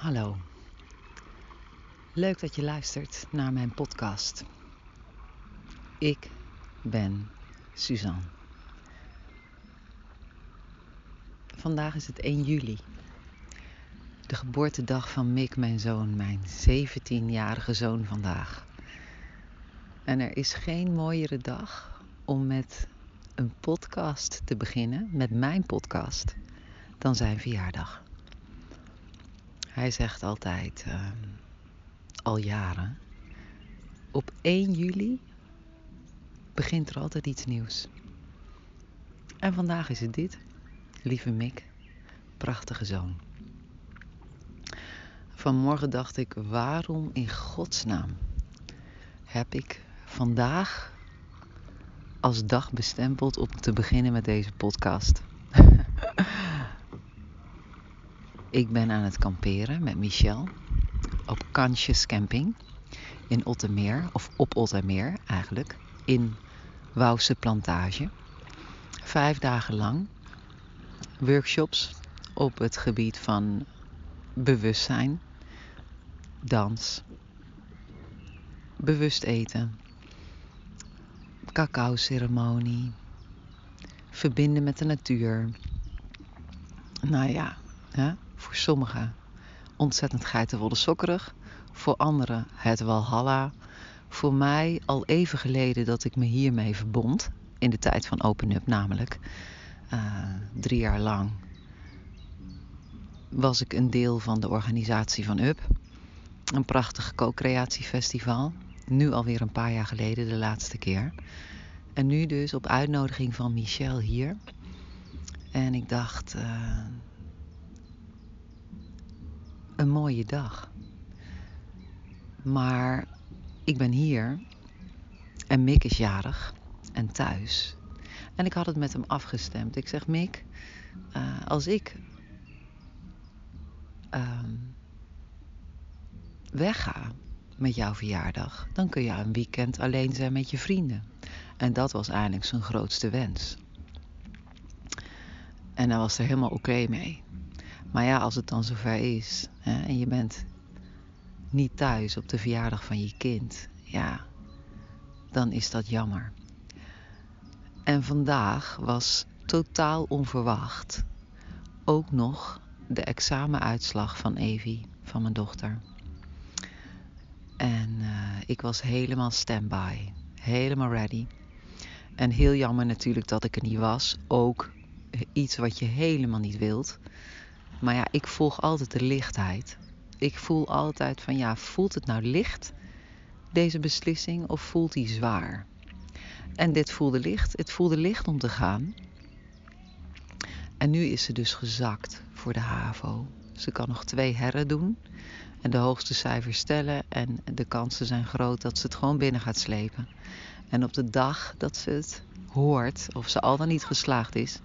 Hallo. Leuk dat je luistert naar mijn podcast. Ik ben Suzanne. Vandaag is het 1 juli. De geboortedag van Mick, mijn zoon, mijn 17-jarige zoon vandaag. En er is geen mooiere dag om met een podcast te beginnen, met mijn podcast, dan zijn verjaardag. Hij zegt altijd, uh, al jaren, op 1 juli begint er altijd iets nieuws. En vandaag is het dit, lieve Mick, prachtige zoon. Vanmorgen dacht ik, waarom in godsnaam heb ik vandaag als dag bestempeld om te beginnen met deze podcast? Ik ben aan het kamperen met Michel op Kansjes Camping in Ottermeer, of op Ottermeer eigenlijk, in Wouwse Plantage. Vijf dagen lang workshops op het gebied van bewustzijn, dans, bewust eten, cacao-ceremonie, verbinden met de natuur. Nou ja, hè? Voor sommigen ontzettend geitenwolle sokkerig. Voor anderen het walhalla. Voor mij al even geleden dat ik me hiermee verbond. In de tijd van Open Up namelijk. Uh, drie jaar lang was ik een deel van de organisatie van UP. Een prachtig co-creatiefestival. Nu alweer een paar jaar geleden, de laatste keer. En nu dus op uitnodiging van Michel hier. En ik dacht, uh, een mooie dag. Maar ik ben hier en Mick is jarig en thuis. En ik had het met hem afgestemd. Ik zeg, Mick, uh, als ik uh, wegga met jouw verjaardag, dan kun je een weekend alleen zijn met je vrienden. En dat was eigenlijk zijn grootste wens. En hij was er helemaal oké mee. Maar ja, als het dan zover is hè, en je bent niet thuis op de verjaardag van je kind, ja, dan is dat jammer. En vandaag was totaal onverwacht ook nog de examenuitslag van Evie, van mijn dochter. En uh, ik was helemaal standby, helemaal ready. En heel jammer natuurlijk dat ik er niet was. Ook iets wat je helemaal niet wilt. Maar ja, ik volg altijd de lichtheid. Ik voel altijd van ja, voelt het nou licht, deze beslissing, of voelt die zwaar? En dit voelde licht. Het voelde licht om te gaan. En nu is ze dus gezakt voor de HAVO. Ze kan nog twee herren doen en de hoogste cijfers stellen. En de kansen zijn groot dat ze het gewoon binnen gaat slepen. En op de dag dat ze het hoort, of ze al dan niet geslaagd is,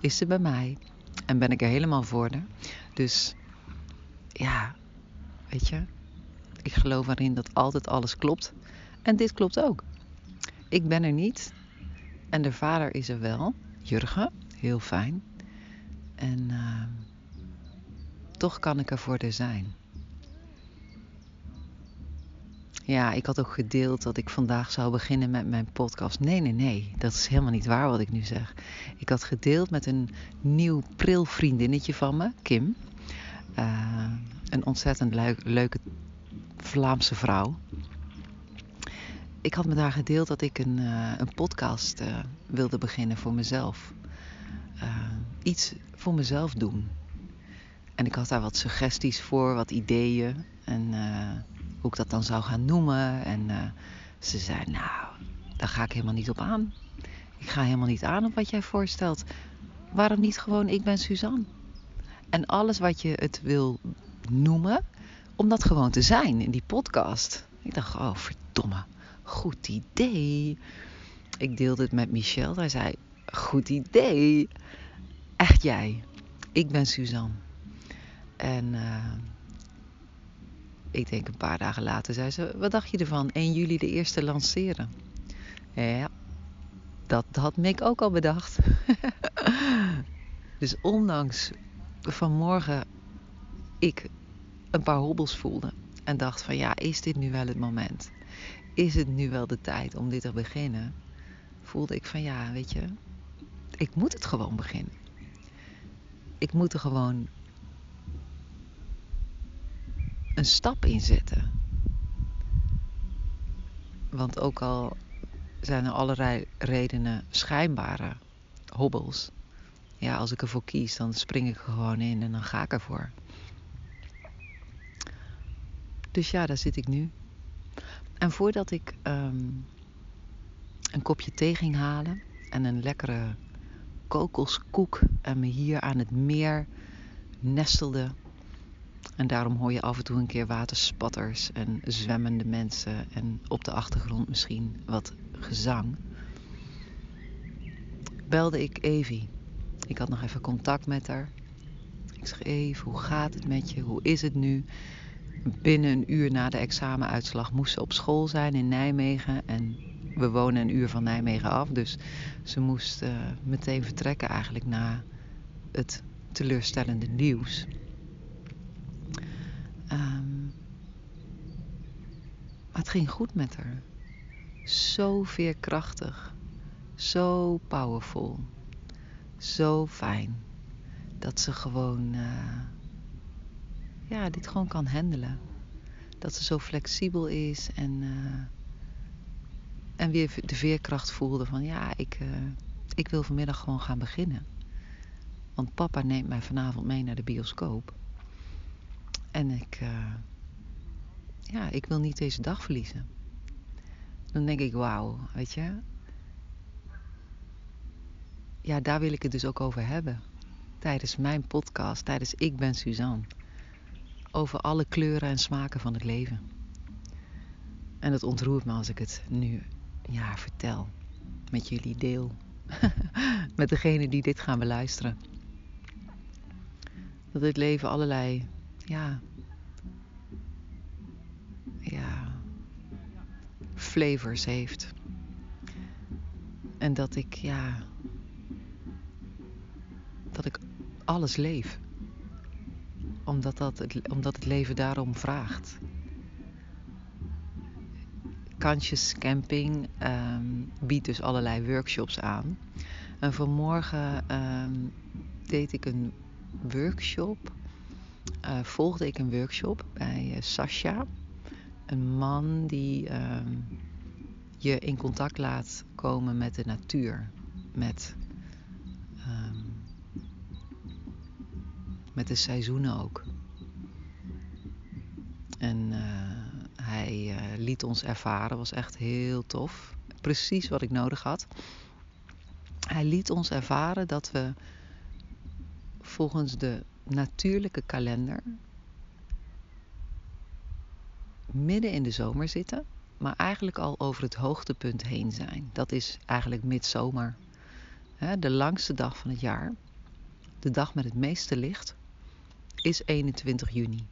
is ze bij mij en ben ik er helemaal voor haar. Dus ja, weet je, ik geloof erin dat altijd alles klopt. En dit klopt ook. Ik ben er niet. En de vader is er wel. Jurgen, heel fijn. En uh, toch kan ik er voor er zijn. Ja, ik had ook gedeeld dat ik vandaag zou beginnen met mijn podcast. Nee, nee, nee. Dat is helemaal niet waar wat ik nu zeg. Ik had gedeeld met een nieuw pril vriendinnetje van me, Kim. Uh, een ontzettend leuke Vlaamse vrouw. Ik had met haar gedeeld dat ik een, uh, een podcast uh, wilde beginnen voor mezelf. iets voor mezelf doen. En ik had daar wat suggesties voor, wat ideeën. En hoe ik dat dan zou gaan noemen. En uh, ze zei, nou, daar ga ik helemaal niet op aan. Ik ga helemaal niet aan op wat jij voorstelt. Waarom niet gewoon, ik ben Suzanne? En alles wat je het wil noemen, om dat gewoon te zijn in die podcast. Ik dacht, oh verdomme, goed idee. Ik deelde het met Michel. Hij zei, goed idee. Echt jij. Ik ben Suzanne. En uh, ik denk een paar dagen later zei ze: Wat dacht je ervan? 1 juli de eerste lanceren. Ja, dat had Mick ook al bedacht. dus ondanks vanmorgen ik een paar hobbels voelde. En dacht van ja, is dit nu wel het moment? Is het nu wel de tijd om dit te beginnen? Voelde ik van ja, weet je, ik moet het gewoon beginnen. Ik moet er gewoon een stap in zetten. Want ook al zijn er allerlei redenen, schijnbare hobbels. Ja, als ik ervoor kies, dan spring ik er gewoon in en dan ga ik ervoor. Dus ja, daar zit ik nu. En voordat ik ehm, een kopje thee ging halen en een lekkere kokoskoek en me hier aan het meer nestelde. En daarom hoor je af en toe een keer waterspatters en zwemmende mensen en op de achtergrond misschien wat gezang. Belde ik Evie. Ik had nog even contact met haar. Ik zeg Eve, hoe gaat het met je? Hoe is het nu? Binnen een uur na de examenuitslag moest ze op school zijn in Nijmegen. En we wonen een uur van Nijmegen af. Dus ze moest uh, meteen vertrekken eigenlijk na het teleurstellende nieuws. Maar het ging goed met haar. Zo veerkrachtig. Zo powerful. Zo fijn. Dat ze gewoon... Uh, ja, dit gewoon kan handelen. Dat ze zo flexibel is en, uh, en weer de veerkracht voelde van ja, ik, uh, ik wil vanmiddag gewoon gaan beginnen. Want papa neemt mij vanavond mee naar de bioscoop. En ik, uh, ja, ik wil niet deze dag verliezen. Dan denk ik, wauw, weet je. Ja, daar wil ik het dus ook over hebben. Tijdens mijn podcast, tijdens Ik ben Suzanne over alle kleuren en smaken van het leven. En het ontroert me als ik het nu ja, vertel, met jullie deel, met degene die dit gaan beluisteren. Dat dit leven allerlei, ja, ja, flavors heeft. En dat ik, ja, dat ik alles leef omdat, dat het, omdat het leven daarom vraagt. Kansjes Camping um, biedt dus allerlei workshops aan. En vanmorgen um, deed ik een workshop. Uh, volgde ik een workshop bij uh, Sascha. Een man die um, je in contact laat komen met de natuur. Met met de seizoenen ook. En uh, hij liet ons ervaren, was echt heel tof. Precies wat ik nodig had. Hij liet ons ervaren dat we volgens de natuurlijke kalender midden in de zomer zitten, maar eigenlijk al over het hoogtepunt heen zijn. Dat is eigenlijk midzomer. De langste dag van het jaar. De dag met het meeste licht is 21 juni.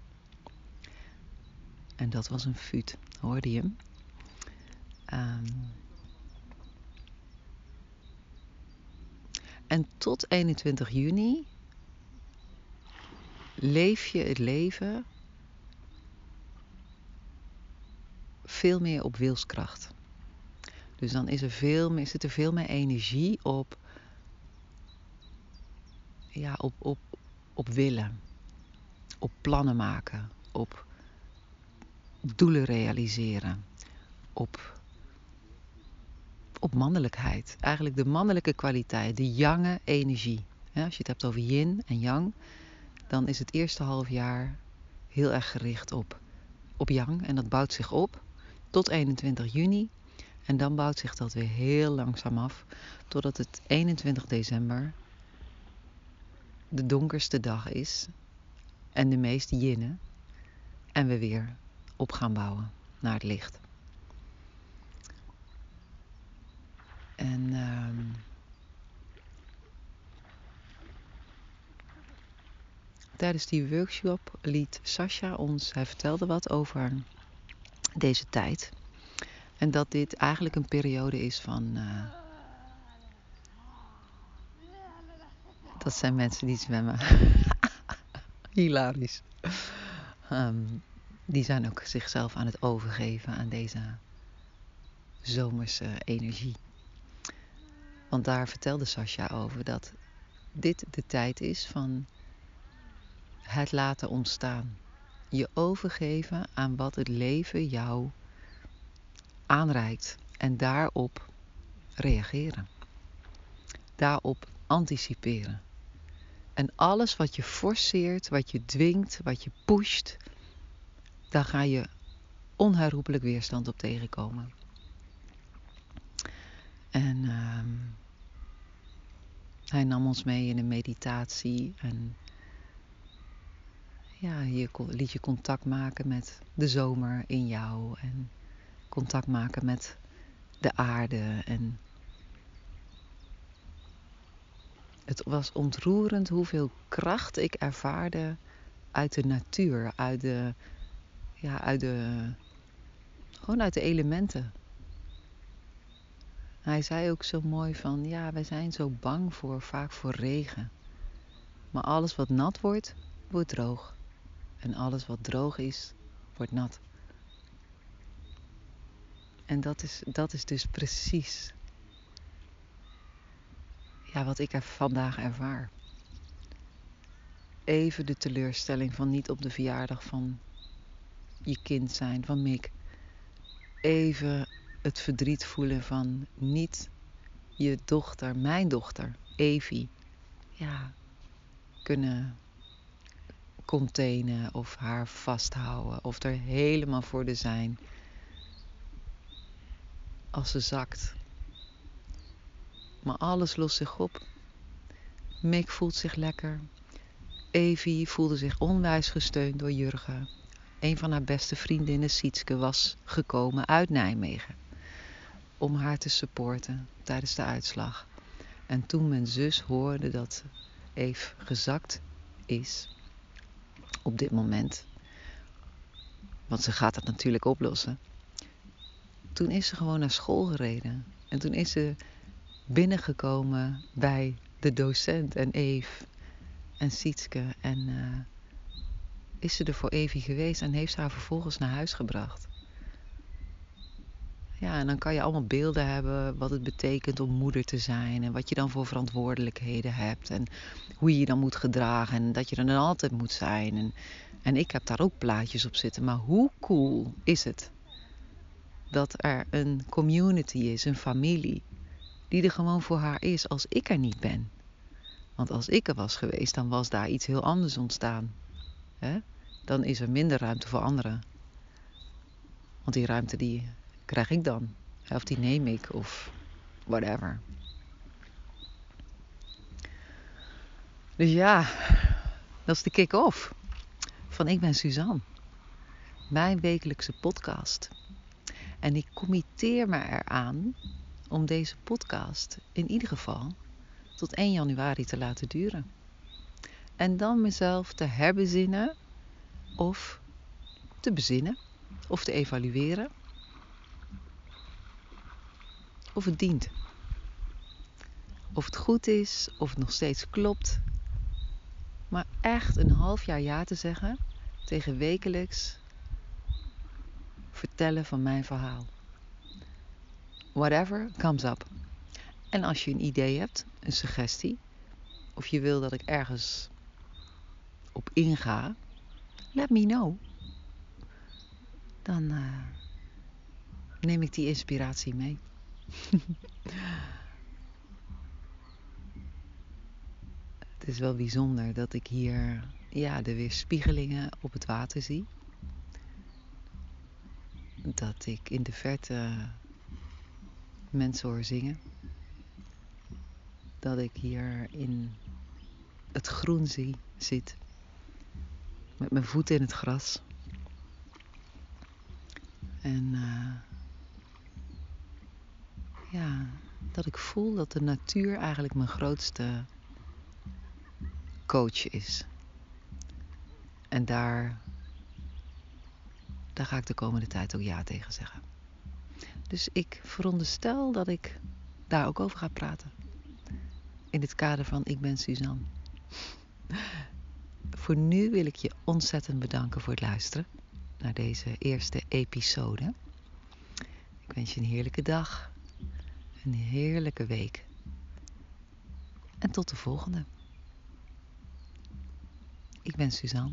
En dat was een fuut, hoorde je hem? Um, en tot 21 juni leef je het leven veel meer op wilskracht. Dus dan is er veel meer, zit er veel meer energie op, ja, op, op, op willen op plannen maken, op doelen realiseren, op, op mannelijkheid. Eigenlijk de mannelijke kwaliteit, de jange energie. als je het hebt over yin en yang, dan is het eerste half jaar heel erg gericht op, op yang en dat bouwt zich op tot 21 juni. En dan bouwt zich dat weer heel langzaam af totdat het 21 december de donkerste dag is en de meeste jinnen. En we weer op gaan bouwen naar het licht. En um, tijdens die workshop liet Sascha ons, hij vertelde wat over deze tijd. En dat dit eigenlijk een periode is van. Uh, dat zijn mensen die zwemmen. Hilarisch. ehm, die zijn ook zichzelf aan het overgeven aan deze zomerse energie. Want daar vertelde Sascha over dat dit de tijd is van het laten ontstaan. Je overgeven aan wat het leven jou aanreikt en daarop reageren. Daarop anticiperen. En alles wat je forceert, wat je dwingt, wat je pusht, daar ga je onherroepelijk weerstand op tegenkomen. En uh, hij nam ons mee in een meditatie en ja, je liet je contact maken met de zomer in jou en contact maken met de aarde en het was ontroerend hoeveel kracht ik ervaarde uit de natuur, uit de, ja, uit de, gewoon uit de elementen. Hij zei ook zo mooi van, ja, wij zijn zo bang voor, vaak voor regen. Maar alles wat nat wordt, wordt droog. En alles wat droog is, wordt nat. En dat is, dat is dus precies ja, wat ik er vandaag ervaar. Even de teleurstelling van niet op de verjaardag van je kind zijn, van Mick. Even het verdriet voelen van niet je dochter, mijn dochter, Evie, ja, kunnen containen of haar vasthouden of er helemaal voor de zijn als ze zakt. Maar alles lost zich op. Mick voelt zich lekker. Evie voelde zich onwijs gesteund door Jurgen. Een van haar beste vriendinnen, Sietske, was gekomen uit Nijmegen om haar te supporten tijdens de uitslag. En toen mijn zus hoorde dat Eve gezakt is, op dit moment, want ze gaat het natuurlijk oplossen, toen is ze gewoon naar school gereden. En toen is ze binnengekomen bij de docent en Eve en Sietske. En uh, is ze er voor Evie geweest en heeft ze haar vervolgens naar huis gebracht. Ja, en dan kan je allemaal beelden hebben wat het betekent om moeder te zijn. En wat je dan voor verantwoordelijkheden hebt. En hoe je je dan moet gedragen. En dat je er dan altijd moet zijn. En, en ik heb daar ook plaatjes op zitten. Maar hoe cool is het dat er een community is, een familie. Die er gewoon voor haar is als ik er niet ben. Want als ik er was geweest, dan was daar iets heel anders ontstaan. Dan is er minder ruimte voor anderen. Want die ruimte die krijg ik dan. Of die neem ik of whatever. Dus ja, dat is de kick-off van Ik ben Suzanne. Mijn wekelijkse podcast. En ik committeer me eraan om deze podcast in ieder geval tot 1 januari te laten duren. En dan mezelf te herbezinnen of te bezinnen of te evalueren of het dient. Of het goed is, of het nog steeds klopt. Maar echt een half jaar ja te zeggen tegen wekelijks vertellen van mijn verhaal. Whatever comes up. En als je een idee hebt, een suggestie, of je wil dat ik ergens op inga, let me know. Dan uh, neem ik die inspiratie mee. het is wel bijzonder dat ik hier ja, de weerspiegelingen op het water zie. Dat ik in de verte mensen hoor zingen. Dat ik hier in het groen zie, zit. Met mijn voeten in het gras. En uh, ja, dat ik voel dat de natuur eigenlijk mijn grootste coach is. En daar, daar ga ik de komende tijd ook ja tegen zeggen. Dus ik veronderstel dat ik daar ook over ga praten. In het kader van Ik ben Suzanne. voor nu wil ik je ontzettend bedanken voor het luisteren naar deze eerste episode. Ik wens je een heerlijke dag, een heerlijke week. En tot de volgende. Ik ben Suzanne.